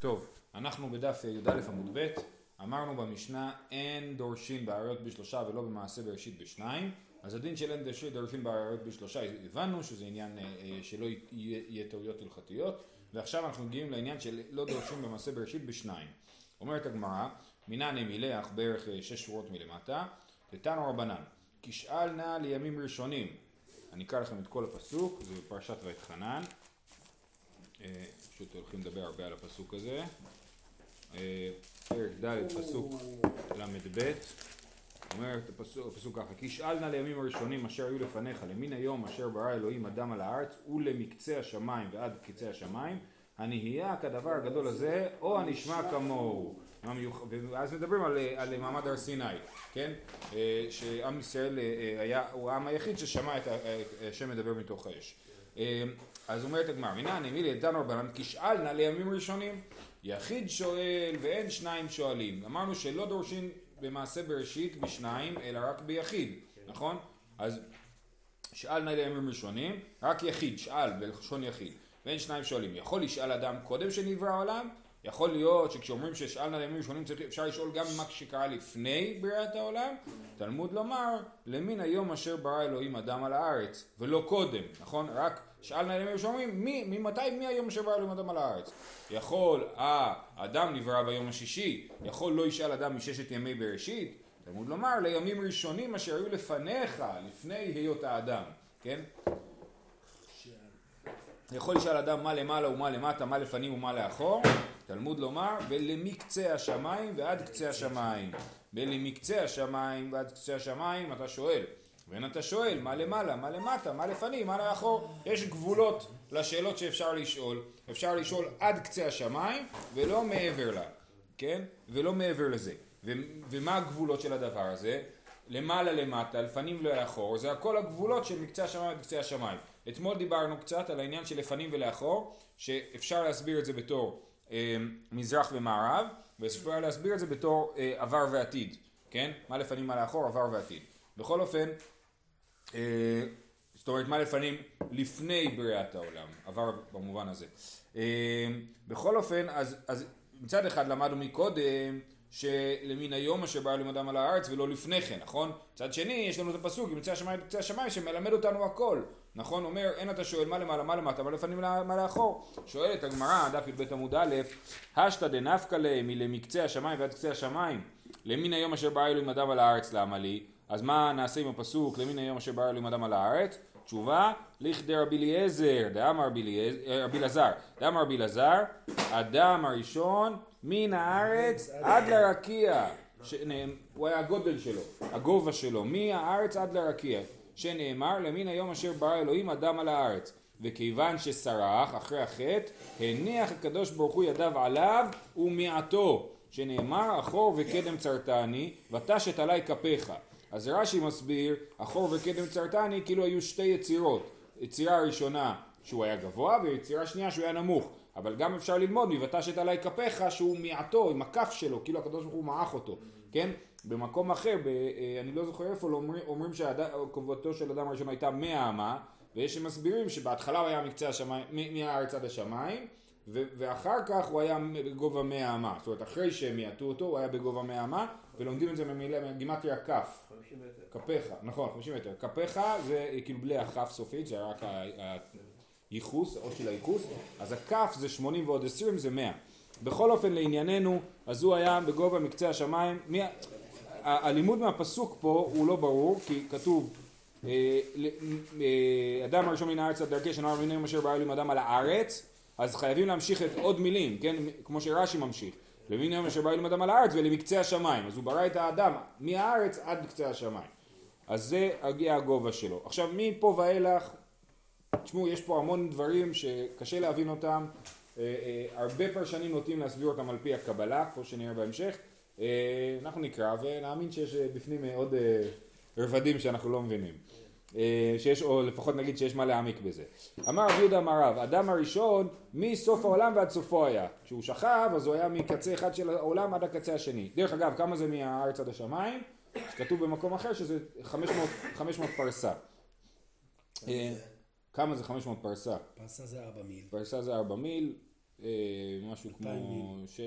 טוב, אנחנו בדף י"א עמוד ב', אמרנו במשנה אין דורשין באריות בשלושה ולא במעשה בראשית בשניים, אז הדין של אין דורשין באריות בשלושה הבנו שזה עניין אה, אה, שלא יהיה טעויות הלכתיות, ועכשיו אנחנו מגיעים לעניין של לא דורשין במעשה בראשית בשניים. אומרת הגמרא, מינן מילך בערך אה, שש שורות מלמטה, תתנו רבנן, כשאל נא לימים ראשונים, אני אקרא לכם את כל הפסוק, זה בפרשת ואתחנן פשוט הולכים לדבר הרבה על הפסוק הזה. אה, פרק ד' פסוק ל"ב אומר הפסוק, הפסוק ככה כי שאל נא לימים הראשונים אשר היו לפניך למין היום אשר ברא אלוהים אדם על הארץ ולמקצה השמיים ועד קצה השמיים הנהיה כדבר הגדול הזה או הנשמע כמוהו ואז מדברים על, על מעמד הר סיני, כן? אה, שעם ישראל אה, היה, הוא העם היחיד ששמע את השם מדבר מתוך האש. אז אומרת הגמרא, מנא נמילי דתנו רבנן כשאל נא לימים ראשונים. יחיד שואל ואין שניים שואלים. אמרנו שלא דורשים במעשה בראשית בשניים, אלא רק ביחיד, נכון? אז שאל נא לימים ראשונים, רק יחיד, שאל בלשון יחיד, ואין שניים שואלים. יכול לשאל אדם קודם שנברא העולם? יכול להיות שכשאומרים ששאל נא לימים ראשונים צריך, אפשר לשאול גם מה שקרה לפני בריאת העולם? תלמוד לומר, למין היום אשר ברא אלוהים אדם על הארץ, ולא קודם, נכון? רק שאל נא לימים שאומרים, מי, ממתי, מי היום אשר ברא אלוהים אדם על הארץ? יכול האדם נברא ביום השישי, יכול לא ישאל אדם מששת ימי בראשית, תלמוד לומר לימים ראשונים אשר היו לפניך, לפני היות האדם, כן? יכול לשאול אדם מה למעלה ומה למטה, מה לפנים ומה לאחור, תלמוד לומר, ולמקצה השמיים ועד קצה השמיים. ולמקצה השמיים ועד קצה השמיים אתה שואל, ואין אתה שואל מה למעלה, מה למטה, מה לפנים, מה לאחור. יש גבולות לשאלות שאפשר לשאול. אפשר לשאול עד קצה השמיים ולא מעבר לה, כן? ולא מעבר לזה. ו- ומה הגבולות של הדבר הזה? למעלה למטה, לפנים ולאחור, זה הכל הגבולות של מקצה השמיים עד קצה השמיים. אתמול דיברנו קצת על העניין של לפנים ולאחור, שאפשר להסביר את זה בתור מזרח ומערב, ואפשר להסביר את זה בתור אה, עבר ועתיד, כן? מה לפנים, מה לאחור, עבר ועתיד. בכל אופן, אה, זאת אומרת מה לפנים לפני בריאת העולם, עבר במובן הזה. אה, בכל אופן, אז, אז מצד אחד למדנו מקודם שלמן היום אשר בא אדם על הארץ ולא לפני כן, נכון? מצד שני יש לנו את הפסוק ימצא השמיים וקצה השמיים שמלמד אותנו הכל, נכון? אומר אין אתה שואל מה למעלה מה למטה מה לפנים מה לאחור. שואלת הגמרא דף י"ב עמוד א' השתא דנפקא ליה מלמקצה השמיים ועד קצה השמיים למין היום אשר בא אלוהים אדם על הארץ למה לי? אז מה נעשה עם הפסוק למין היום אשר ברא אלוהים אדם על הארץ? תשובה, לכדי רבי אליעזר, דאמר רבי אה, אלעזר, דאמר רבי אלעזר, אדם הראשון מן הארץ עד לרקיע, הוא היה הגודל שלו, הגובה שלו, מהארץ עד לרקיע, שנאמר למין היום אשר ברא אלוהים אדם על הארץ. וכיוון שסרח אחרי החטא, הניח הקדוש ברוך הוא ידיו עליו ומעטו, שנאמר אחור וקדם צרתני, ותשת עלי כפיך. אז רש"י מסביר, אחור וקדם צרתני כאילו היו שתי יצירות. יצירה ראשונה שהוא היה גבוה ויצירה שנייה שהוא היה נמוך. אבל גם אפשר ללמוד מבטשת עלי כפיך שהוא מעטו עם הכף שלו, כאילו הקדוש ברוך הוא מעך אותו, כן? במקום אחר, ב, אה, אני לא זוכר איפה, לא אומרים, אומרים שקבועתו של אדם הראשון הייתה מאה אמה, ויש שמסבירים שבהתחלה הוא היה מקצה השמיים, מהארץ עד השמיים, ו- ואחר כך הוא היה בגובה מאה אמה, זאת אומרת אחרי שהם יעטו אותו הוא היה בגובה מאה אמה, ולומדים את זה ממילה, מגימטריה כף. 50 מטר. כפיך, נכון, 50 מטר. כפיך זה כאילו בלי הכף סופית, זה רק הייחוס, האות של הייחוס, אז הכף זה 80 ועוד 20 זה 100. בכל אופן לענייננו, אז הוא היה בגובה מקצה השמיים. מי... הלימוד מהפסוק פה הוא לא ברור, כי כתוב אה, אה, אדם הראשון מן הארץ עד דרכי שנאמר מינים אשר ברא אלוהים אדם על הארץ, אז חייבים להמשיך את עוד מילים, כן? כמו שרש"י ממשיך. למין יום אשר בא אלוהים אדם על הארץ ולמקצה השמיים. אז הוא ברא את האדם מהארץ עד קצה השמיים. אז זה הגיע הגובה שלו. עכשיו מפה ואילך, תשמעו יש פה המון דברים שקשה להבין אותם. אה, הרבה פרשנים נוטים להסביר אותם על פי הקבלה, כמו שנראה בהמשך. אה, אנחנו נקרא ונאמין שיש בפנים עוד רבדים שאנחנו לא מבינים. אה, שיש, או לפחות נגיד שיש מה להעמיק בזה. אמר רבי יהודה אמר רב, אדם הראשון מסוף העולם ועד סופו היה. כשהוא שכב אז הוא היה מקצה אחד של העולם עד הקצה השני. דרך אגב, כמה זה מהארץ עד השמיים? כתוב במקום אחר שזה 500, 500 פרסה. אה, כמה זה 500 פרסה? פרסה זה 4 מיל. פרסה זה 4 מיל. אה, משהו כמו, ש... אה,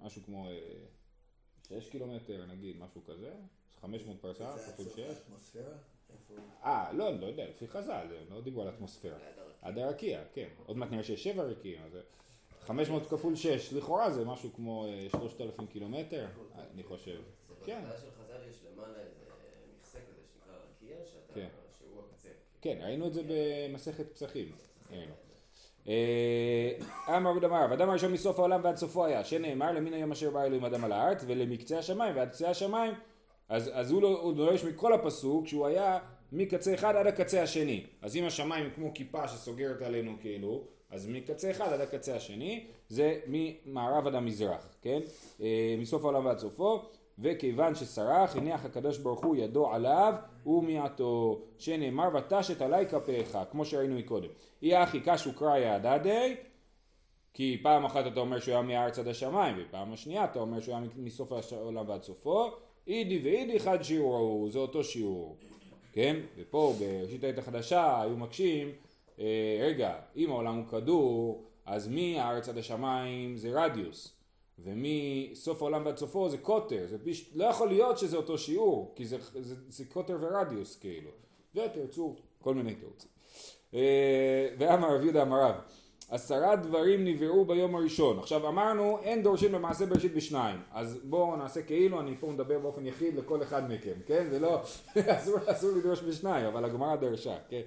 משהו כמו אה, 6 קילומטר נגיד, משהו כזה, 500 פרסה, כפול 6. האטמוספירה? איפה? אה, לא, לא יודע, לפי חז"ל, לא דיברו על אטמוספירה. עד הרקיע, כן. עוד מעט נראה שיש שבע רקיעים, אז 500 כפול 6, לכאורה זה משהו כמו אה, 3,000 קילומטר, אני חושב. כן, בהתחלה של חז"ל יש למעלה איזה מכסה כזה שנקרא רקיע, כן. שהוא הקצה. כן, ראינו את זה במסכת פסחים. אה, אמר רבי דמר, ואדם הראשון מסוף העולם ועד סופו היה, שנאמר למין היום אשר בא אלוהים אדם על הארץ ולמקצה השמיים ועד קצה השמיים. אז, אז הוא, לא, הוא דורש מכל הפסוק שהוא היה מקצה אחד עד הקצה השני. אז אם השמיים כמו כיפה שסוגרת עלינו כאילו, אז מקצה אחד עד הקצה השני, זה ממערב עד המזרח, כן? אה, מסוף העולם ועד סופו, וכיוון שסרח, הניח הקדוש ברוך הוא ידו עליו ומיעטו, שנאמר ותשת עלי כפיך, כמו שראינו מקודם. אי אחי קשו קראי הדדי, כי פעם אחת אתה אומר שהוא היה מהארץ עד השמיים, ופעם השנייה אתה אומר שהוא היה מסוף העולם ועד סופו, אידי ואידי חד שיעורו, זה אותו שיעור, כן? ופה בראשית העת החדשה היו מקשים, אה, רגע, אם העולם הוא כדור, אז מהארץ עד השמיים? זה רדיוס, ומסוף העולם ועד סופו זה קוטר, זה פש... לא יכול להיות שזה אותו שיעור, כי זה, זה, זה קוטר ורדיוס כאילו, ותרצו כל מיני תירוצים. אה, ואמר רב יהודה אמר רב, עשרה דברים נבראו ביום הראשון. עכשיו אמרנו אין דורשים במעשה בראשית בשניים, אז בואו נעשה כאילו אני פה מדבר באופן יחיד לכל אחד מכם, כן? זה לא, אסור, אסור לדרוש בשניים, אבל הגמרא דרשה, כן?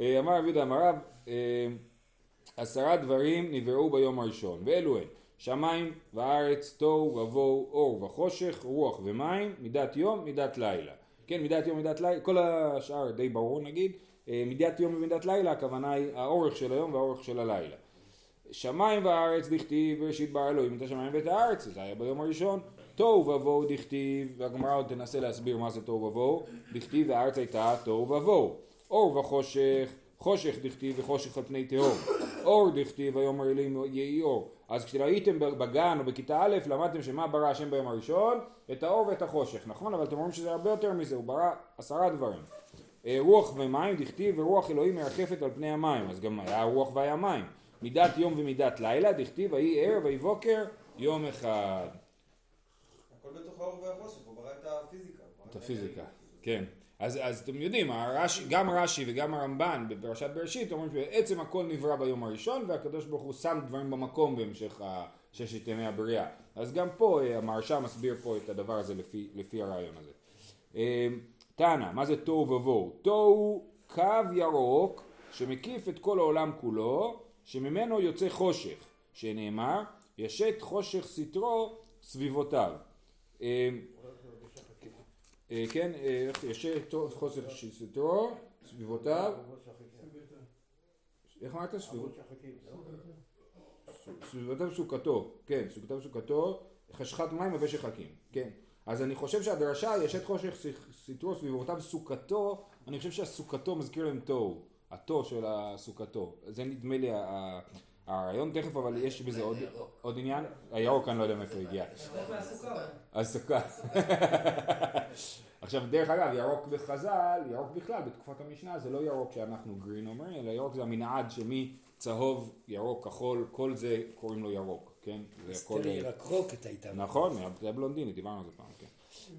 אה, אמר רב יהודה אמר רב, אה, עשרה דברים נבראו ביום הראשון, ואלו הן שמיים וארץ, תוהו ובוהו, אור וחושך, רוח ומים, מידת יום, מידת לילה. כן, מידת יום, מידת לילה, כל השאר די ברור נגיד, אה, מידת יום ומידת לילה, הכוונה היא האורך של היום והאורך של הלילה. שמיים וארץ דכתיב בראשית ברא אלוהים את השמיים ואת הארץ, זה היה ביום הראשון. תוהו ובוהו דכתיב, והגמרא עוד תנסה להסביר מה זה תוהו ובוהו, דכתיב והארץ הייתה תוהו ובוהו. אור וחושך, חושך דכתיב וחושך על פני תהום. אור דכתיב ויאמר אלוהים יהי אור. אז כשראיתם בגן או בכיתה א' למדתם שמה ברא השם ביום הראשון? את האור ואת החושך, נכון? אבל אתם אומרים שזה הרבה יותר מזה, הוא ברא עשרה דברים. אה, רוח ומים דכתיב ורוח אלוהים מרחפת על פני המים, אז גם היה רוח והיה מים. מידת יום ומידת לילה דכתיב ויהי ערב ויהי בוקר יום אחד. הכל בתוך האור והחושך, הוא ברא את הפיזיקה. את הפיזיקה, כן. אז, אז אתם יודעים, הרש, גם רש"י וגם הרמב"ן בפרשת בראשית אומרים שבעצם הכל נברא ביום הראשון והקדוש ברוך הוא שם דברים במקום בהמשך ששת ימי הבריאה. אז גם פה אה, המהרש"א מסביר פה את הדבר הזה לפי, לפי הרעיון הזה. אה, תנא, מה זה תוהו ובוהו? תוהו קו ירוק שמקיף את כל העולם כולו, שממנו יוצא חושך, שנאמר, ישת חושך סטרו סביבותיו. אה, כן, אה, איך ישת חושך סטרו סביבותיו. איך אמרת? סביבותיו סוכתו, כן, סביבותיו סוכתו, חשכת מים ובשחקים, כן. אז אני חושב שהדרשה יש את חושך סטרו סביבותיו סוכתו, אני חושב שהסוכתו מזכיר להם תוהו, התו של הסוכתו, זה נדמה לי הרעיון תכף, אבל יש בזה עוד, עוד עניין, הירוק אני לא יודע מאיפה הגיע. הסוכה. עכשיו דרך אגב ירוק בחז"ל, ירוק בכלל בתקופת המשנה זה לא ירוק שאנחנו גרין אומרים, אלא ירוק זה המנעד שמצהוב, ירוק, כחול, כל זה קוראים לו ירוק, כן? זה הכל... היסטריה ירקרוקת הייתה. נכון, זה בלונדיני, דיברנו על זה פעם, כן.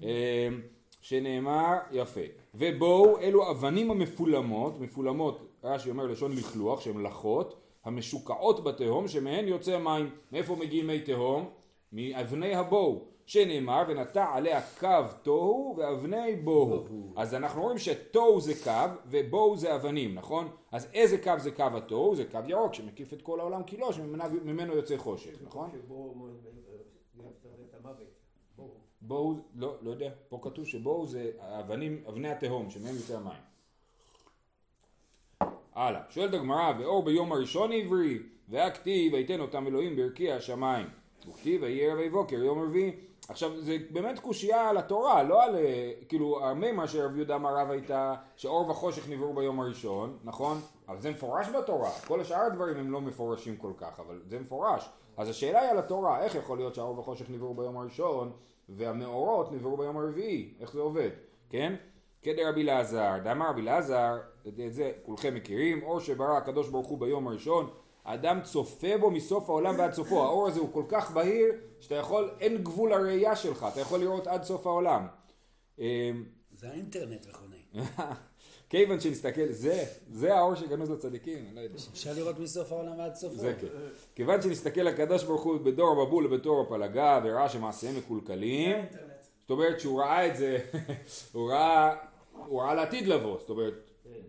אמ, שנאמר, יפה, ובואו אלו אבנים המפולמות, מפולמות, רש"י אומר לשון לכלוך, שהן לחות, המשוקעות בתהום, שמהן יוצא מים. מאיפה מגיעים מי תהום? מאבני הבואו, שנאמר ונטע עליה קו תוהו ואבני בוהו. אז אנחנו רואים שתוהו זה קו ובוהו זה אבנים, נכון? אז איזה קו זה קו התוהו? זה קו ירוק שמקיף את כל העולם כולו, שממנו יוצא חושך, נכון? בואו, לא, לא יודע, פה כתוב שבואו זה אבנים, אבני התהום, שמהם יוצא המים. הלאה, שואלת הגמרא, ואור ביום הראשון עברי, והכתיב, ויתן אותם אלוהים ברקיע השמיים. וכתיב, ויהי ערב ויהי בוקר, יום רביעי. עכשיו, זה באמת קושייה על התורה, לא על, כאילו, המימה שרב יהודה אמר רב הייתה, שאור וחושך נבראו ביום הראשון, נכון? אבל זה מפורש בתורה, כל השאר הדברים הם לא מפורשים כל כך, אבל זה מפורש. אז השאלה היא על התורה, איך יכול להיות שהאור וחושך נבראו ביום הראשון, והמאורות נבראו ביום הרביעי, איך זה עובד, כן? כדי רבי אלעזר, דאמר רבי אלעזר, את זה כולכם מכירים, אור שברא הקדוש ברוך הוא ביום הראשון, האדם צופה בו מסוף העולם ועד סופו, האור הזה הוא כל כך בהיר שאתה יכול, אין גבול לראייה שלך, אתה יכול לראות עד סוף העולם. אה, זה האינטרנט וכו'. כיוון שנסתכל, זה, זה האור שגנוז לצדיקים, אני לא יודע. אפשר לראות מסוף העולם ועד סופו. זה כן. כיוון שנסתכל לקדוש ברוך הוא בדור המבול ובתור הפלגה וראה שמעשיהם מקולקלים, זאת אומרת שהוא ראה את זה, הוא ראה, הוא ראה לעתיד לבוא, זאת אומרת,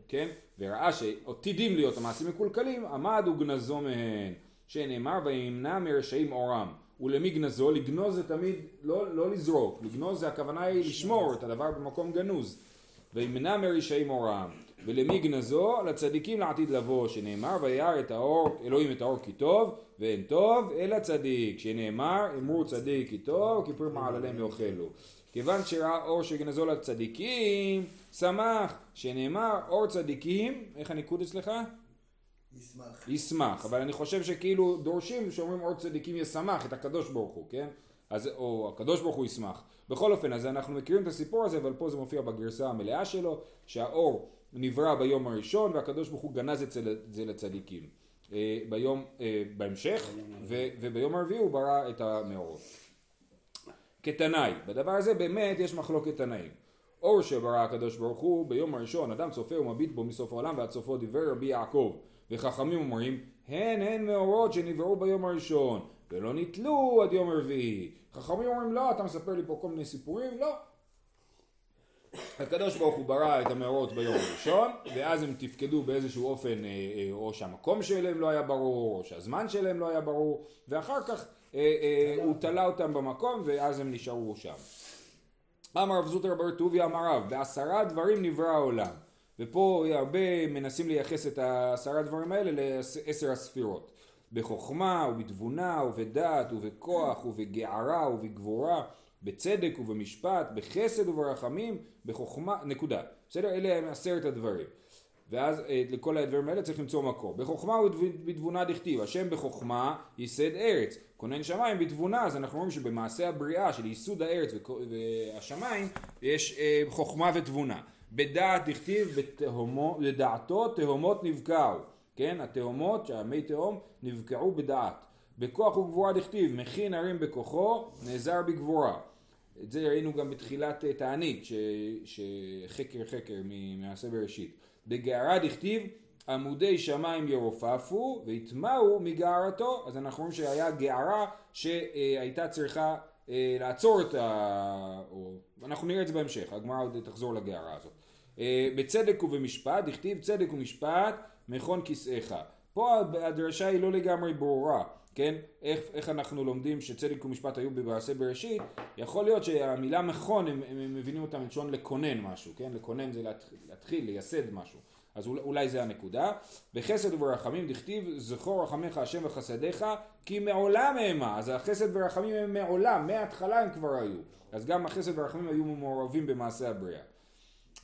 כן? וראה שעתידים להיות המעשים מקולקלים, עמד וגנזו מהן, שנאמר וימנע מרשעים אורם. ולמי גנזו? לגנוז זה תמיד לא, לא לזרוק, לגנוז זה הכוונה היא לשמור את הדבר במקום גנוז. וימנע מרשעים אורם. ולמי גנזו? לצדיקים לעתיד לבוא, שנאמר וירא את האור, אלוהים את האור כי טוב, ואין טוב אלא צדיק, שנאמר אמרו צדיק כי טוב, כיפור מעלליהם יאכלו. כיוון שראה אור שגנזו לצדיקים, שמח, שנאמר אור צדיקים, איך הניקוד אצלך? ישמח. ישמח, אבל אני חושב שכאילו דורשים שאומרים אור צדיקים ישמח את הקדוש ברוך הוא, כן? אז, או הקדוש ברוך הוא ישמח. בכל אופן, אז אנחנו מכירים את הסיפור הזה, אבל פה זה מופיע בגרסה המלאה שלו, שהאור נברא ביום הראשון והקדוש ברוך הוא גנז את זה- לצדיקים. אה, ביום, אה, בהמשך, ו, וביום הרביעי הוא ברא את המאורות. כתנאי, בדבר הזה באמת יש מחלוקת תנאים. אור שברא הקדוש ברוך הוא ביום הראשון, אדם צופה ומביט בו מסוף העולם ועד סופו דיבר רבי יעקב. וחכמים אומרים, הן הן מאורות שנבראו ביום הראשון, ולא נתלו עד יום רביעי. חכמים אומרים, לא, אתה מספר לי פה כל מיני סיפורים? לא. הקדוש ברוך הוא ברא את המאורות ביום הראשון, ואז הם תפקדו באיזשהו אופן, אה, אה, או שהמקום שלהם לא היה ברור, או שהזמן שלהם לא היה ברור, ואחר כך הוא תלה אותם במקום, ואז הם נשארו שם. אמר רב זוטר בר טוביה אמר רב, בעשרה דברים נברא העולם. ופה הרבה מנסים לייחס את העשרה דברים האלה לעשר הספירות. בחוכמה ובתבונה ובדעת ובכוח ובגערה ובגבורה, בצדק ובמשפט, בחסד וברחמים, בחוכמה, נקודה. בסדר? אלה הם עשרת הדברים. ואז אה, לכל הדברים האלה צריך למצוא מקור. בחוכמה ובתבונה דכתיב, השם בחוכמה ייסד ארץ. כונן שמיים בתבונה, אז אנחנו רואים שבמעשה הבריאה של ייסוד הארץ והשמיים, יש אה, חוכמה ותבונה. בדעת דכתיב, לדעתו תהומות נבקעו. כן, התהומות, שהמי תהום, נבקעו בדעת. בכוח וגבורה דכתיב, מכין הרים בכוחו, נעזר בגבורה. את זה ראינו גם בתחילת אה, תענית, שחקר חקר ממעשה בראשית. בגערה דכתיב, עמודי שמיים ירופפו ויטמעו מגערתו, אז אנחנו רואים שהיה גערה שהייתה צריכה אה, לעצור את ה... או... אנחנו נראה את זה בהמשך, הגמרא עוד תחזור לגערה הזאת. אה, בצדק ובמשפט, דכתיב צדק ומשפט מכון כיסאיך. פה הדרשה היא לא לגמרי ברורה, כן? איך, איך אנחנו לומדים שצדק ומשפט היו במעשה בראשית? יכול להיות שהמילה מכון, הם, הם, מבינים אותה מלשון לקונן משהו, כן? לקונן זה להתחיל לייסד משהו. אז אולי, זה הנקודה. בחסד וברחמים דכתיב זכור רחמך השם וחסדיך כי מעולם המה. אז החסד ורחמים הם מעולם, מההתחלה הם כבר היו. אז גם החסד והרחמים היו מעורבים במעשה הבריאה.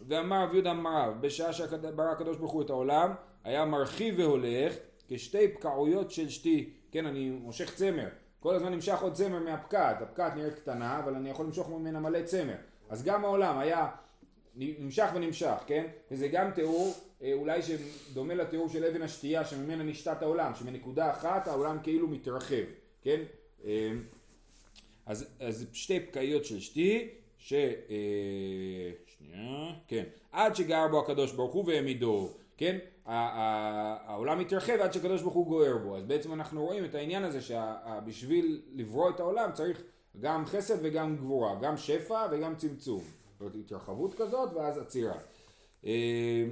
ואמר רב יהודה אמר רב, בשעה שברא הקדוש ברוך הוא את העולם, היה מרחיב והולך כשתי פקעויות של שתי. כן, אני מושך צמר. כל הזמן נמשך עוד צמר מהפקעת. הפקעת נראית קטנה, אבל אני יכול למשוך ממנה מלא צמר. אז גם העולם היה נמשך ונמשך, כן? וזה גם תיאור אה, אולי שדומה לתיאור של אבן השתייה שממנה נשתת העולם, שמנקודה אחת העולם כאילו מתרחב, כן? אה, אז, אז שתי פקאיות של שתי, ש... אה, שנייה, כן. עד שגר בו הקדוש ברוך הוא והעמידו, כן? העולם מתרחב עד שהקדוש ברוך הוא גוער בו. אז בעצם אנחנו רואים את העניין הזה שבשביל לברוא את העולם צריך גם חסד וגם גבורה, גם שפע וגם צמצום. זאת אומרת, התרחבות כזאת ואז עצירה. אה,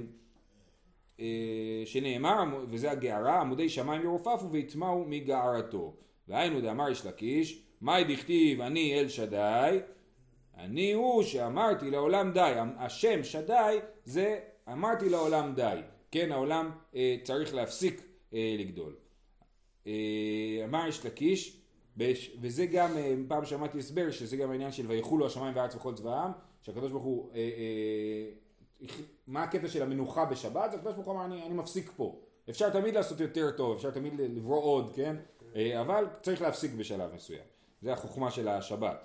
אה, שנאמר, וזה הגערה, עמודי שמיים ירופפו ויטמעו מגערתו. והיינו דאמר יש לקיש, מאי דכתיב אני אל שדי, אני הוא שאמרתי לעולם די. השם שדי זה אמרתי לעולם די. כן, העולם אה, צריך להפסיק אה, לגדול. אה, אמר יש לקיש, וזה גם, אה, פעם שמעתי הסבר, שזה גם העניין של ויחולו השמיים והארץ וכל צבאם, שהקדוש ברוך הוא, אה, אה, מה הקטע של המנוחה בשבת? זה הקדוש ברוך הוא אמר, אני, אני מפסיק פה. אפשר תמיד לעשות יותר טוב, אפשר תמיד לברוא עוד, כן? אה, אבל צריך להפסיק בשלב מסוים. זה החוכמה של השבת.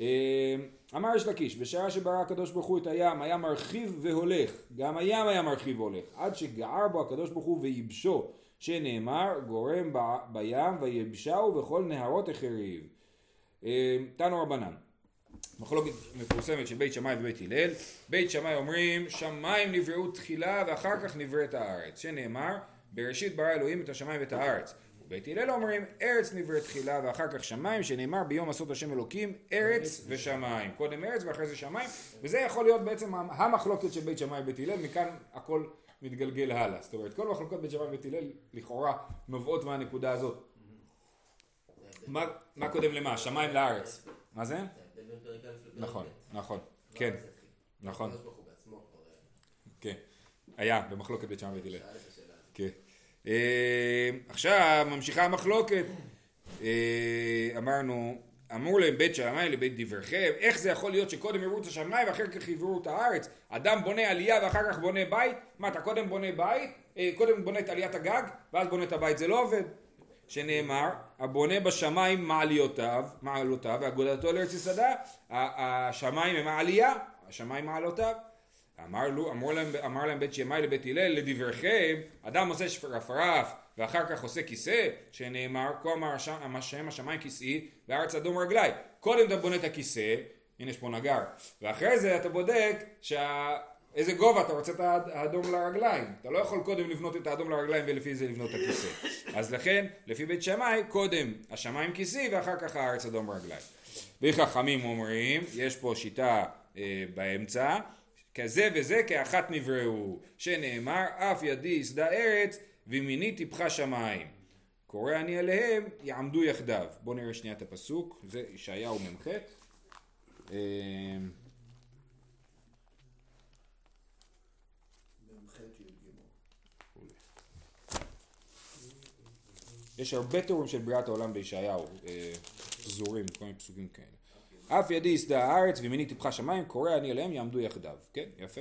אה, אמר יש לקיש, בשעה שברא הקדוש ברוך הוא את הים, היה מרחיב והולך, גם הים היה מרחיב והולך, עד שגער בו הקדוש ברוך הוא וייבשו, שנאמר גורם בים ויבשהו וכל נהרות החריב. אה, תנו רבנן, מחלוקת מפורסמת של בית שמאי ובית הלל, בית שמאי אומרים שמיים נבראו תחילה ואחר כך נבראת הארץ, שנאמר בראשית ברא אלוהים את השמיים ואת הארץ. בית הלל אומרים ארץ נבראת תחילה ואחר כך שמיים, שנאמר ביום עשות השם אלוקים ארץ ושמיים. קודם ארץ ואחרי זה שמיים, וזה יכול להיות בעצם המחלוקת של בית שמאי ובית הלל, מכאן הכל מתגלגל הלאה. זאת אומרת, כל מחלוקות בית שמאי ובית הלל לכאורה נובעות מהנקודה הזאת. מה, מה קודם למה? שמיים לארץ. מה זה? פרק א' לפרק ב'. נכון, נכון, מה כן? נכון, בעצמו כבר כן. היה במחלוקת בית שמאי השאלה הזאת. כן. אה, עכשיו ממשיכה המחלוקת. אה, אמרנו, אמרו להם בית שמאי לבית דבריכם, איך זה יכול להיות שקודם יראו את השמיים ואחר כך יראו את הארץ? אדם בונה עלייה ואחר כך בונה בית? מה, אתה קודם בונה בית, קודם בונה את עליית הגג ואז בונה את הבית, זה לא עובד. שנאמר, הבונה בשמיים מעליותיו, מעלותיו, והגודלתו לארץ יסדה, השמיים הם העלייה, השמיים מעלותיו. אמר, לו, אמר, להם, אמר להם בית שמאי לבית הלל, לדבריכם, אדם עושה שפרפרף ואחר כך עושה כיסא, שנאמר, כה אמר השם השמיים כיסאי והארץ אדום רגלי. קודם אתה בונה את הכיסא, הנה יש פה נגר, ואחרי זה אתה בודק שה... איזה גובה אתה רוצה את האדום לרגליים. אתה לא יכול קודם לבנות את האדום לרגליים ולפי זה לבנות את הכיסא. אז לכן, לפי בית שמאי, קודם השמיים כיסי ואחר כך הארץ אדום רגליים. וחכמים אומרים, יש פה שיטה אה, באמצע, כזה וזה כאחת נבראו, שנאמר אף ידי יסדה ארץ וימיני טיפחה שמיים. קורא אני עליהם יעמדו יחדיו. בואו נראה שנייה את הפסוק, זה ישעיהו מ"ח. אה, מ"ח י"ג. יש הרבה תיאורים של בריאת העולם בישעיהו, אה, פזורים, כל מיני פסוקים כאלה. אף ידי יסדה הארץ וימיני טיפחה שמיים, קורא אני עליהם יעמדו יחדיו. כן, יפה.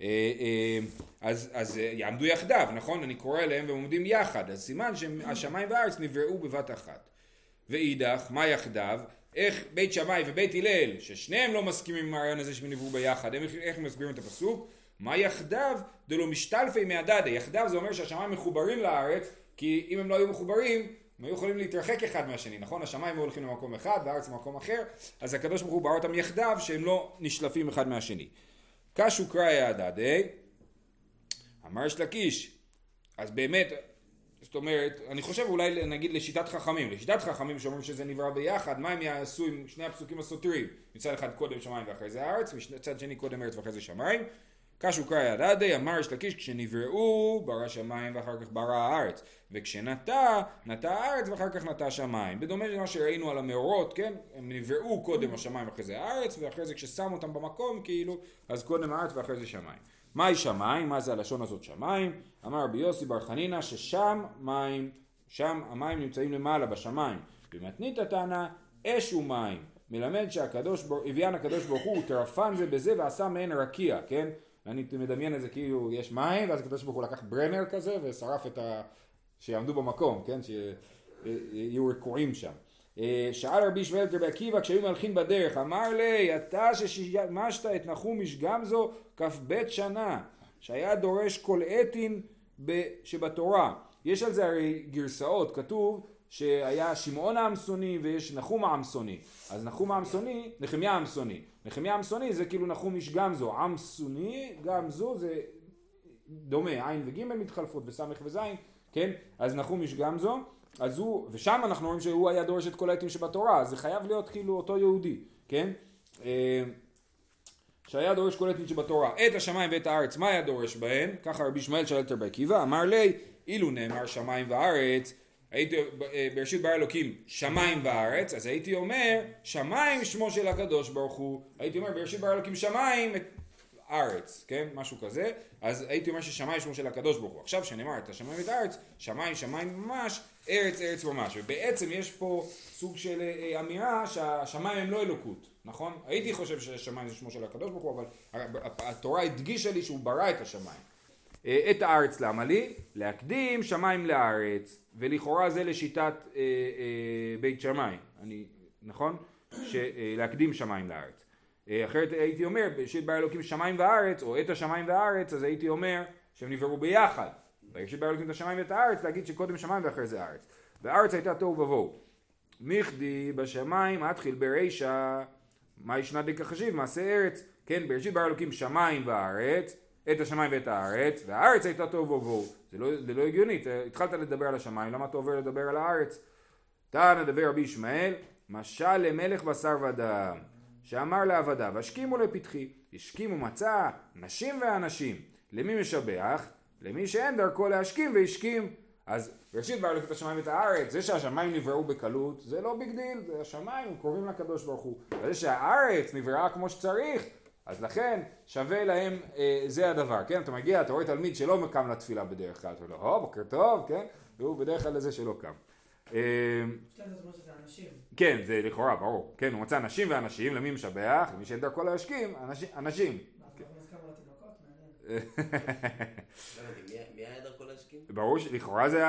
אה, אה, אז, אז אה, יעמדו יחדיו, נכון? אני קורא אליהם והם עומדים יחד, אז סימן שהשמיים והארץ נבראו בבת אחת. ואידך, מה יחדיו? איך בית שמאי ובית הלל, ששניהם לא מסכימים עם הרעיון הזה שהם נבראו ביחד, איך הם מסבירים את הפסוק? מה יחדיו דלא משתלפי מהדדה, יחדיו זה אומר שהשמיים מחוברים לארץ, כי אם הם לא היו מחוברים, הם היו יכולים להתרחק אחד מהשני, נכון? השמיים היו הולכים למקום אחד והארץ למקום אחר, אז הקדוש ברוך הוא ברא אותם יחדיו שהם לא נשלפים אחד מהשני. קשו קראי הדדי, אמר יש לקיש, אז באמת, זאת אומרת, אני חושב אולי נגיד לשיטת חכמים, לשיטת חכמים שאומרים שזה נברא ביחד, מה הם יעשו עם שני הפסוקים הסותרים? מצד אחד קודם שמיים ואחרי זה הארץ, מצד שני קודם ארץ ואחרי זה שמיים. קשו קראי הדדי, אמר יש לקיש, כשנבראו ברא שמיים ואחר כך ברא הארץ, וכשנטע, נטע הארץ ואחר כך נטע שמיים. בדומה למה שראינו על המאורות, כן? הם נבראו קודם השמיים ואחרי זה הארץ, ואחרי זה כששמו אותם במקום, כאילו, אז קודם הארץ ואחרי זה שמיים. מהי שמיים? מה זה הלשון הזאת שמיים? אמר רבי יוסי בר חנינא ששם מים, שם המים נמצאים למעלה בשמיים. במתנית התנא אש ומים. מלמד שהקדוש ברוך, הביאן הקדוש ברוך הוא טרפן זה בזה ועשה מעין רקיע, כן? אני מדמיין את זה כאילו יש מים ואז הקדוש ברוך הוא לקח ברנר כזה ושרף את ה... שיעמדו במקום, כן? שיהיו רקועים שם. אה, שאל רבי ישמעאל את רבי עקיבא כשהיו מלכים בדרך, אמר לי, אתה ששימשת את נחום איש גמזו כ"ב שנה, שהיה דורש כל עתין ב- שבתורה. יש על זה הרי גרסאות, כתוב שהיה שמעון העמסוני ויש נחום העמסוני. אז נחום העמסוני, נחמיה העמסוני. נחמיה העמסוני זה כאילו נחום איש גמזו. עמסוני, גמזו זה דומה, עין וג' מתחלפות וסמך וזין, כן? אז נחום איש גמזו. אז הוא, ושם אנחנו רואים שהוא היה דורש את כל העתים שבתורה, אז זה חייב להיות כאילו אותו יהודי, כן? אה, שהיה דורש כל העתים שבתורה, את השמיים ואת הארץ, מה היה דורש בהן? ככה רבי ישמעאל שאל את רבי עקיבא, אמר לי, אילו נאמר שמיים וארץ, הייתי, אה, בראשית ברא אלוקים שמיים וארץ, אז הייתי אומר, שמיים שמו של הקדוש ברוך הוא, הייתי אומר בראשית ברא אלוקים שמיים את ארץ, כן? משהו כזה, אז הייתי אומר ששמיים שמו של הקדוש ברוך הוא. עכשיו שנאמר את השמיים ואת הארץ, שמיים שמיים ממש, ארץ ארץ ממש. ובעצם יש פה סוג של אה, אמירה שהשמיים הם לא אלוקות, נכון? הייתי חושב שהשמיים זה שמו של הקדוש ברוך הוא, אבל התורה הדגישה לי שהוא ברא את השמיים. אה, את הארץ למה לי? להקדים שמיים לארץ, ולכאורה זה לשיטת אה, אה, בית שמאי, אני, נכון? להקדים שמיים לארץ. אה, אחרת הייתי אומר, בראשית ברא אלוקים שמיים וארץ, או את השמיים והארץ, אז הייתי אומר שהם נבראו ביחד. וישב באלוקים את השמיים ואת הארץ, להגיד שקודם שמיים ואחרי זה הארץ. והארץ הייתה תוהו ובוהו. מכדי בשמיים אתחיל ברישא, מאי שנא דקא חשיב, מעשה ארץ, כן, בראשית ברא אלוקים שמיים וארץ, את השמיים ואת הארץ, והארץ הייתה תוהו ובוהו. זה לא, זה לא הגיוני, אתה התחלת לדבר על השמיים, למה אתה עובר לדבר על הארץ? תנא דבי רבי ישמעאל, משל למלך בשר ודם, שאמר לעבדיו, השכימו לפתחי, השכימו ומצא נשים ואנשים. למי משבח? למי שאין דרכו להשכים והשכים. אז ראשית ברא את השמיים ואת הארץ, זה שהשמיים נבראו בקלות, זה לא big deal, זה השמיים, קרובים לקדוש ברוך הוא. זה שהארץ נבראה כמו שצריך, אז לכן שווה להם, אה, זה הדבר, כן? אתה מגיע, אתה רואה תלמיד שלא קם לתפילה בדרך כלל, אתה אומר לו, בוקר טוב, כן? והוא בדרך כלל לזה שלא קם. אה, אנשים. כן, זה לכאורה, ברור. כן, הוא מצא נשים ואנשים, למי משבח? למי שאין דרכו להשכים, אנשים. אנשים. אנחנו לא. לא? ברור שלכאורה זה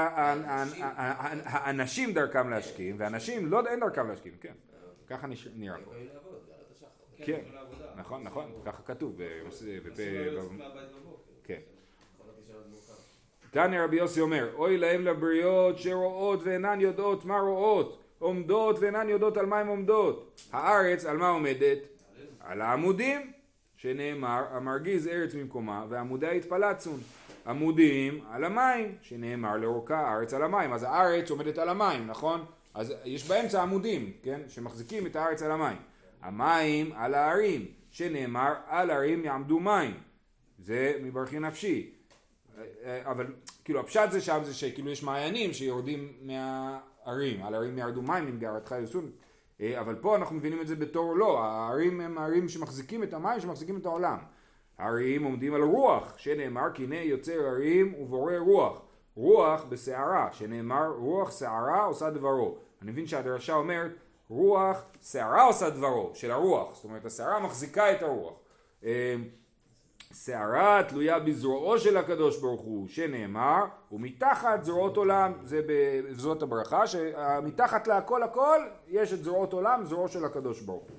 האנשים דרכם להשכים, ואנשים לא אין דרכם להשכים, כן. ככה נש- נראה הם פה. יכולים לעבוד, זה עלות השחר. כן, לעבודה. נכון, נכון, ככה כתוב. לצאת מהבית בבוקר. כן. תניא רבי יוסי אומר, אוי להם לבריות שרואות ואינן יודעות מה רואות, עומדות ואינן יודעות על מה הן עומדות. הארץ על מה עומדת? על העמודים, שנאמר, המרגיז ארץ ממקומה ועמודיה יתפלצון. עמודים על המים, שנאמר לאורכה הארץ על המים. אז הארץ עומדת על המים, נכון? אז יש באמצע עמודים, כן? שמחזיקים את הארץ על המים. המים על ההרים, שנאמר על הרים יעמדו מים. זה מברכי נפשי. אבל כאילו הפשט זה שם זה שכאילו יש מעיינים שיורדים מהערים, על הערים ירדו מים עם גערתך יוסון, אה, אבל פה אנחנו מבינים את זה בתור לא, הערים הם הערים שמחזיקים את המים, שמחזיקים את העולם. הערים עומדים על רוח, שנאמר כי הנה יוצר ערים ובורא רוח. רוח בסערה, שנאמר רוח שערה עושה דברו. אני מבין שהדרשה אומרת רוח שערה עושה דברו, של הרוח, זאת אומרת הסערה מחזיקה את הרוח. אה, שערה תלויה בזרועו של הקדוש ברוך הוא, שנאמר, ומתחת זרועות עולם, זה בזאת הברכה, שמתחת להכל הכל יש את זרועות עולם, זרועו של הקדוש ברוך הוא.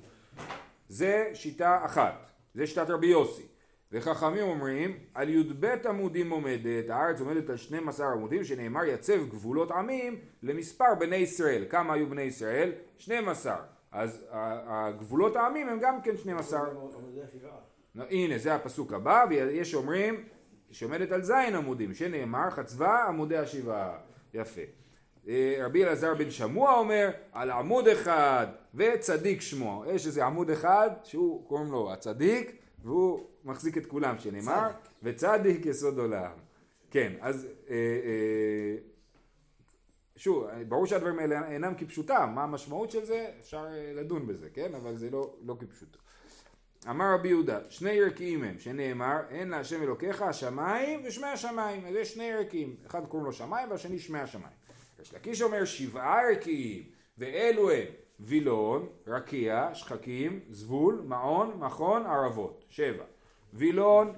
זה שיטה אחת, זה שיטת רבי יוסי. וחכמים אומרים, על י"ב עמודים עומדת, הארץ עומדת על 12 עמודים, שנאמר יצב גבולות עמים למספר בני ישראל. כמה היו בני ישראל? 12. אז הגבולות העמים הם גם כן 12. עמודי שבעה. נו, הנה זה הפסוק הבא ויש אומרים שעומדת על זין עמודים שנאמר חצבה עמודי השבעה יפה אה, רבי אלעזר בן שמוע אומר על עמוד אחד וצדיק שמו יש איזה עמוד אחד שהוא קוראים לו הצדיק והוא מחזיק את כולם שנאמר וצדיק יסוד עולם. כן אז אה, אה, שוב ברור שהדברים האלה אינם כפשוטם מה המשמעות של זה? אפשר אה, לדון בזה כן? אבל זה לא, לא כפשוטו. אמר רבי יהודה, שני ערכיים הם, שנאמר, אין להשם אלוקיך השמיים ושמי השמיים. אז יש שני ערכיים, אחד קוראים לו שמיים והשני שמי השמיים. יש לקיש אומר שבעה ערכיים, ואלו הם וילון, רקיע, שחקים, זבול, מעון, מכון, ערבות. שבע. וילון,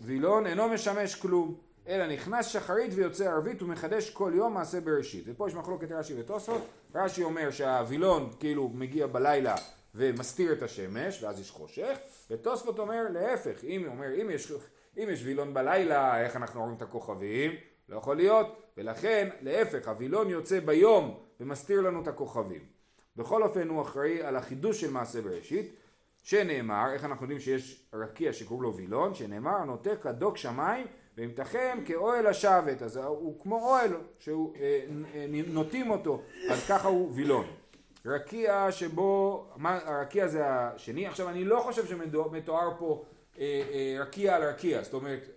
וילון אינו משמש כלום, אלא נכנס שחרית ויוצא ערבית ומחדש כל יום מעשה בראשית. ופה יש מחלוקת רש"י ותוספות, רש"י אומר שהווילון כאילו מגיע בלילה ומסתיר את השמש ואז יש חושך, ותוספות אומר להפך, אם אומר אם יש, אם יש וילון בלילה איך אנחנו רואים את הכוכבים? לא יכול להיות, ולכן להפך הווילון יוצא ביום ומסתיר לנו את הכוכבים. בכל אופן הוא אחראי על החידוש של מעשה בראשית שנאמר, איך אנחנו יודעים שיש רקיע שקוראים לו וילון, שנאמר הנוטה כדוק שמיים וימתחם כאוהל השבת, אז הוא כמו אוהל שהוא אה, אה, אותו, אז ככה הוא וילון. רקיע שבו, מה, הרקיע זה השני, עכשיו אני לא חושב שמתואר פה אה, אה, רקיע על רקיע, זאת אומרת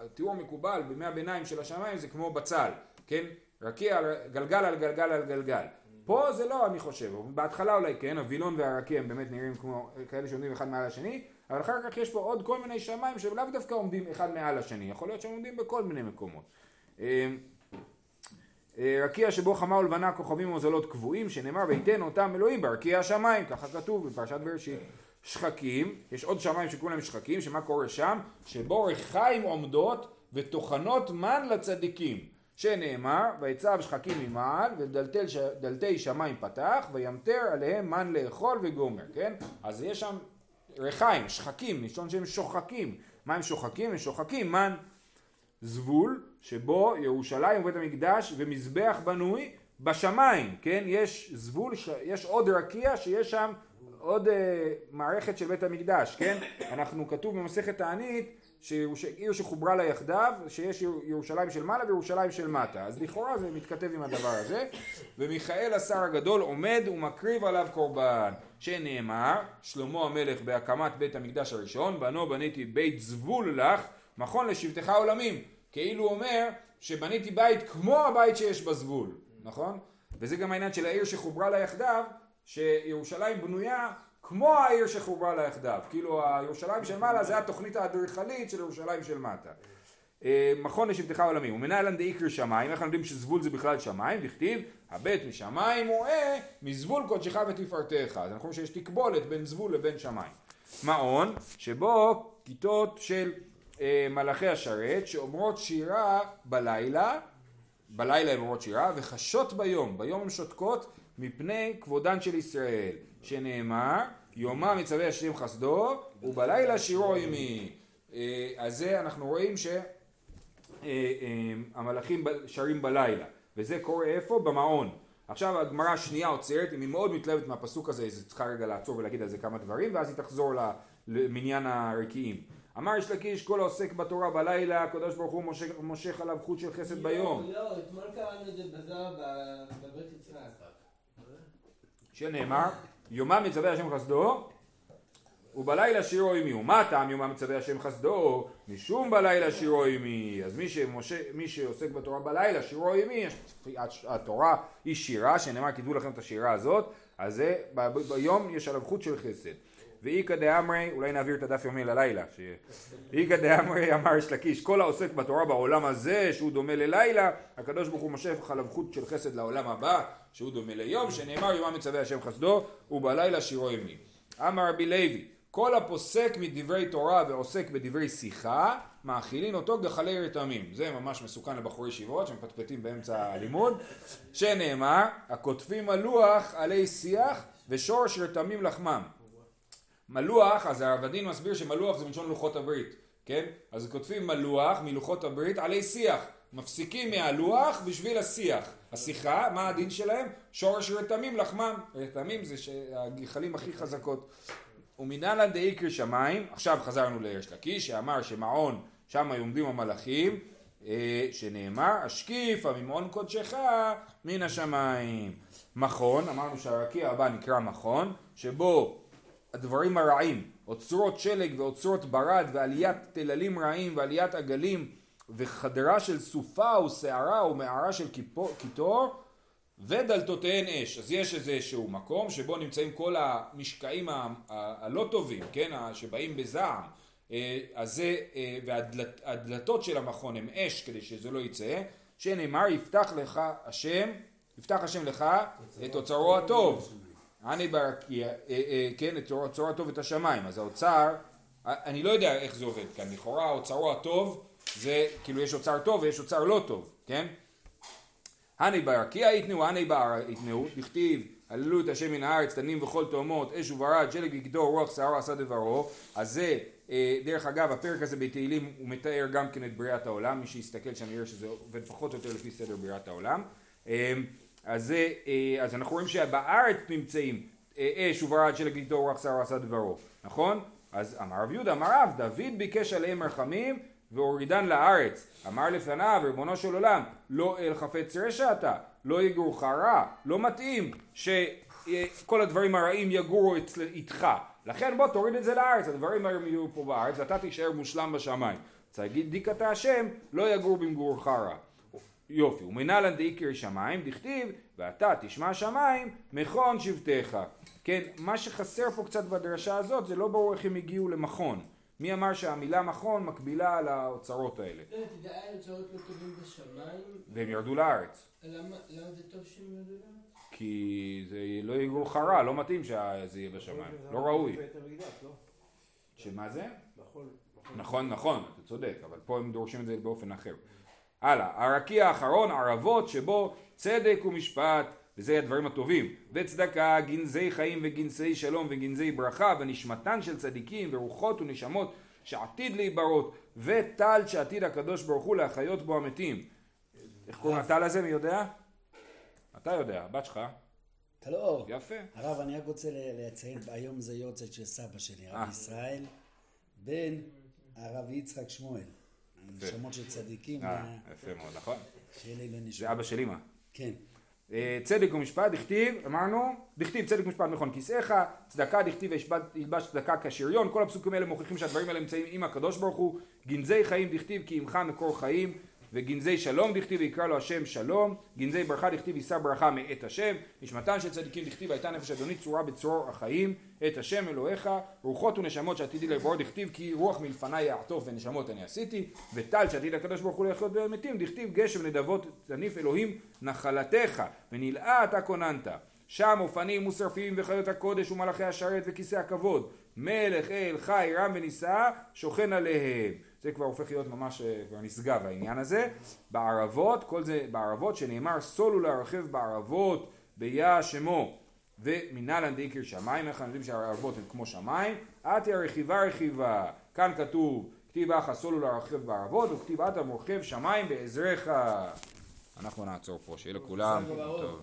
התיאור המקובל בימי הביניים של השמיים זה כמו בצל, כן? רקיע גלגל על גלגל על גלגל. פה זה לא אני חושב, בהתחלה אולי כן, הווילון והרקיע הם באמת נראים כמו כאלה שעומדים אחד מעל השני, אבל אחר כך יש פה עוד כל מיני שמיים שלאו דווקא עומדים אחד מעל השני, יכול להיות שהם עומדים בכל מיני מקומות. אה, אה, רקיע שבו חמה ולבנה כוכבים ומזלות קבועים, שנאמר ויתן אותם אלוהים ברקיע השמיים, ככה כתוב בפרשת בראשית. שחקים, יש עוד שמיים שקוראים להם שחקים, שמה קורה שם? שבו ריחיים עומדות וטוחנות מן לצדיקים, שנאמר ויצב שחקים ממעל ודלתי שמיים פתח וימטר עליהם מן לאכול וגומר, כן? אז יש שם ריחיים, שחקים, מלשון שהם שוחקים, מה הם שוחקים? הם שוחקים מן זבול שבו ירושלים ובית המקדש ומזבח בנוי בשמיים, כן? יש זבול, יש עוד רקיע שיש שם עוד אה, מערכת של בית המקדש, כן? אנחנו, כתוב במסכת תענית שעיר שחוברה לה יחדיו, שיש יר- ירושלים של מעלה וירושלים של מטה. אז לכאורה זה מתכתב עם הדבר הזה. ומיכאל השר הגדול עומד ומקריב עליו קורבן. שנאמר, שלמה המלך בהקמת בית המקדש הראשון, בנו בניתי בית זבול לך, מכון לשבטך עולמים. כאילו אומר שבניתי בית כמו הבית שיש בזבול, נכון? וזה גם העניין של העיר שחוברה לה יחדיו, שירושלים בנויה כמו העיר שחוברה לה יחדיו. כאילו הירושלים של מעלה זה התוכנית האדריכלית של ירושלים של מטה. אה, מכון לשבטך עולמי, ומנהלן דאיקר שמיים, איך אנחנו יודעים שזבול זה בכלל שמיים, דכתיב, הבט משמיים רואה מזבול קודשך ותפארתך, אז אנחנו רואים שיש תקבולת בין זבול לבין שמיים. מעון, שבו כיתות של אה, מלאכי השרת, שאומרות שירה בלילה, בלילה הן אומרות שירה, וחשות ביום, ביום הן שותקות מפני כבודן של ישראל, שנאמר, יומם מצווה השם חסדו, ובלילה שירו עמי. אה, אז זה אנחנו רואים ש... אה, אה, שרים בלילה, וזה קורה איפה? במעון. עכשיו הגמרא השנייה עוצרת, אם היא מאוד מתלהבת מהפסוק הזה, אז היא צריכה רגע לעצור ולהגיד על זה כמה דברים, ואז היא תחזור למניין הרקיעים. אמר יש לקיש כל העוסק בתורה בלילה, הקדוש ברוך הוא מושך, מושך עליו חוט של חסד ביום. לא, אתמול קראנו את זה בזוהר בבית יצחק. שנאמר, יומם מצווה השם חסדו, ובלילה שירו עמי. ומה טעם יומם מצווה השם חסדו? משום בלילה שירו עמי. אז מי, שמשה, מי שעוסק בתורה בלילה, שירו עמי, התורה היא שירה, שנאמר, תדעו לכם את השירה הזאת, אז זה, ביום יש עליו חוט של חסד. ואיכא דאמרי, אולי נעביר את הדף יומי ללילה, ש... איכא דאמרי אמר יש לקיש, כל העוסק בתורה בעולם הזה, שהוא דומה ללילה, הקדוש ברוך הוא מושך עליו חוט של חסד לעולם הבא, שהוא דומה ליום, שנאמר יומם מצווה השם חסדו, ובלילה שירו ימי. אמר רבי לוי, כל הפוסק מדברי תורה ועוסק בדברי שיחה, מאכילין אותו גחלי רתמים. זה ממש מסוכן לבחורי ישיבות שמפטפטים באמצע הלימוד, שנאמר, הכותבים הלוח עלי שיח ושורש רתמים לחמם. מלוח, אז העבדין מסביר שמלוח זה מלשון לוחות הברית, כן? אז כותבים מלוח מלוחות הברית עלי שיח. מפסיקים מהלוח בשביל השיח. השיחה, מה הדין שלהם? שורש רתמים לחמם. רתמים זה הגחלים הכי חזקות. ומנהלן דאיקר שמיים, עכשיו חזרנו ליש לקיש, שאמר שמעון, שם עומדים המלאכים, אה, שנאמר, השקיפה ממעון קודשך מן השמיים. מכון, אמרנו שהרקיע הבא נקרא מכון, שבו הדברים הרעים, אוצרות שלג ואוצרות ברד ועליית תללים רעים ועליית עגלים וחדרה של סופה ושערה ומערה של קיפו- קיטור ודלתותיהן אש. אז יש איזשהו מקום שבו נמצאים כל המשקעים הלא טובים, כן, שבאים בזעם. אה, אז זה, אה, והדלתות של המכון הם אש כדי שזה לא יצא, שנאמר יפתח לך השם, יפתח השם לך את אוצרו הטוב. אני ברקיע, אה, אה, כן, את אוצרו הטוב את השמיים. אז האוצר, אה, אני לא יודע איך זה עובד כאן, לכאורה אוצרו הטוב זה, כאילו יש אוצר טוב ויש אוצר לא טוב, כן? הני ברקיע יתנאו, הני בר יתנאו, דכתיב, הללו את השם מן הארץ, תנים וכל תאומות, אש וברד, שלג וגדור, רוח שערו עשה דברו. אז זה, דרך אגב, הפרק הזה בתהילים הוא מתאר גם כן את בריאת העולם, מי שיסתכל שם יראה שזה עובד פחות או יותר לפי סדר בריאת העולם. אז, אה, אז אנחנו רואים שבארץ נמצאים אה, אש וברד, שלג וגדור, רוח שערו עשה דברו, נכון? אז אמר רב יהודה, אמר רב, דוד ביקש עליהם רחמים והורידן לארץ. אמר לפניו, ריבונו של עולם, לא אל חפץ רשע אתה, לא יגורך רע, לא מתאים שכל הדברים הרעים יגורו אצל- איתך. לכן בוא תוריד את זה לארץ, הדברים הרעים יהיו פה בארץ, ואתה תישאר מושלם בשמיים. צדיק אתה השם, לא יגור במגורך רע. יופי, ומנהלן דאיקר שמיים, דכתיב, ואתה תשמע שמיים, מכון שבטיך. כן, מה שחסר פה קצת בדרשה הזאת, זה לא ברור איך הם הגיעו למכון. מי אמר שהמילה מכון מקבילה לאוצרות האלה, לא, אתה יודע, היה אוצרות לא טובים בשמיים. והם ירדו לארץ. למה למה זה טוב שהם ירדו לארץ? כי זה לא יגור לך רע, לא מתאים שזה יהיה בשמיים, לא ראוי. שמה זה? נכון, נכון, אתה צודק, אבל פה הם דורשים את זה באופן אחר. הלאה, הרקיע האחרון, ערבות שבו צדק ומשפט, וזה הדברים הטובים, וצדקה, גנזי חיים וגנזי שלום וגנזי ברכה, ונשמתן של צדיקים ורוחות ונשמות שעתיד להיברות, וטל שעתיד הקדוש ברוך הוא להחיות בו המתים. איך קוראים לטל הזה, מי יודע? אתה יודע, הבת שלך. אתה לא... יפה. הרב, אני רק רוצה לציין, היום זה יורצייט של סבא שלי, אה. הרב ישראל, בן הרב יצחק שמואל. נשמות של צדיקים, אה, אה, יפה מאוד, נכון? לי זה. אבא של אמא. כן. אה, צדק ומשפט, דכתיב, אמרנו, דכתיב צדק ומשפט נכון כיסאיך, צדקה דכתיב ילבש צדקה כשריון, כל הפסוקים האלה מוכיחים שהדברים האלה נמצאים עם הקדוש ברוך הוא, גנזי חיים דכתיב כי עמך מקור חיים, וגנזי שלום דכתיב ויקרא לו השם שלום, גנזי ברכה דכתיב יישא ברכה מאת השם, נשמתם של צדיקים דכתיב הייתה נפש אדוני צורה בצרור החיים, את השם אלוהיך, רוחות ונשמות שעתידי לעבור דכתיב כי רוח מלפניי יעטוף ונשמות אני עשיתי, וטל שעתיד הקדוש ברוך הוא לחיות במתים דכתיב גשם נדבות תניף אלוהים נחלתך, ונלאה אתה כוננת. שם אופנים ושרפים וחיות הקודש ומלאכי השרת וכיסא הכבוד. מלך אל חי רם ונישא שוכן עליהם. זה כבר הופך להיות ממש, אה, כבר נשגב העניין הזה. בערבות, כל זה בערבות שנאמר סולו להרחב בערבות ביה שמו. ומנהלן דאיקר שמיים, איך אנחנו יודעים שהערבות הן כמו שמיים? עתי הרכיבה רכיבה. כאן כתוב כתיב אחא סולו להרחב בערבות וכתיב עתה מורחב שמיים בעזרך. אנחנו נעצור פה, שיהיה לכולם. טוב.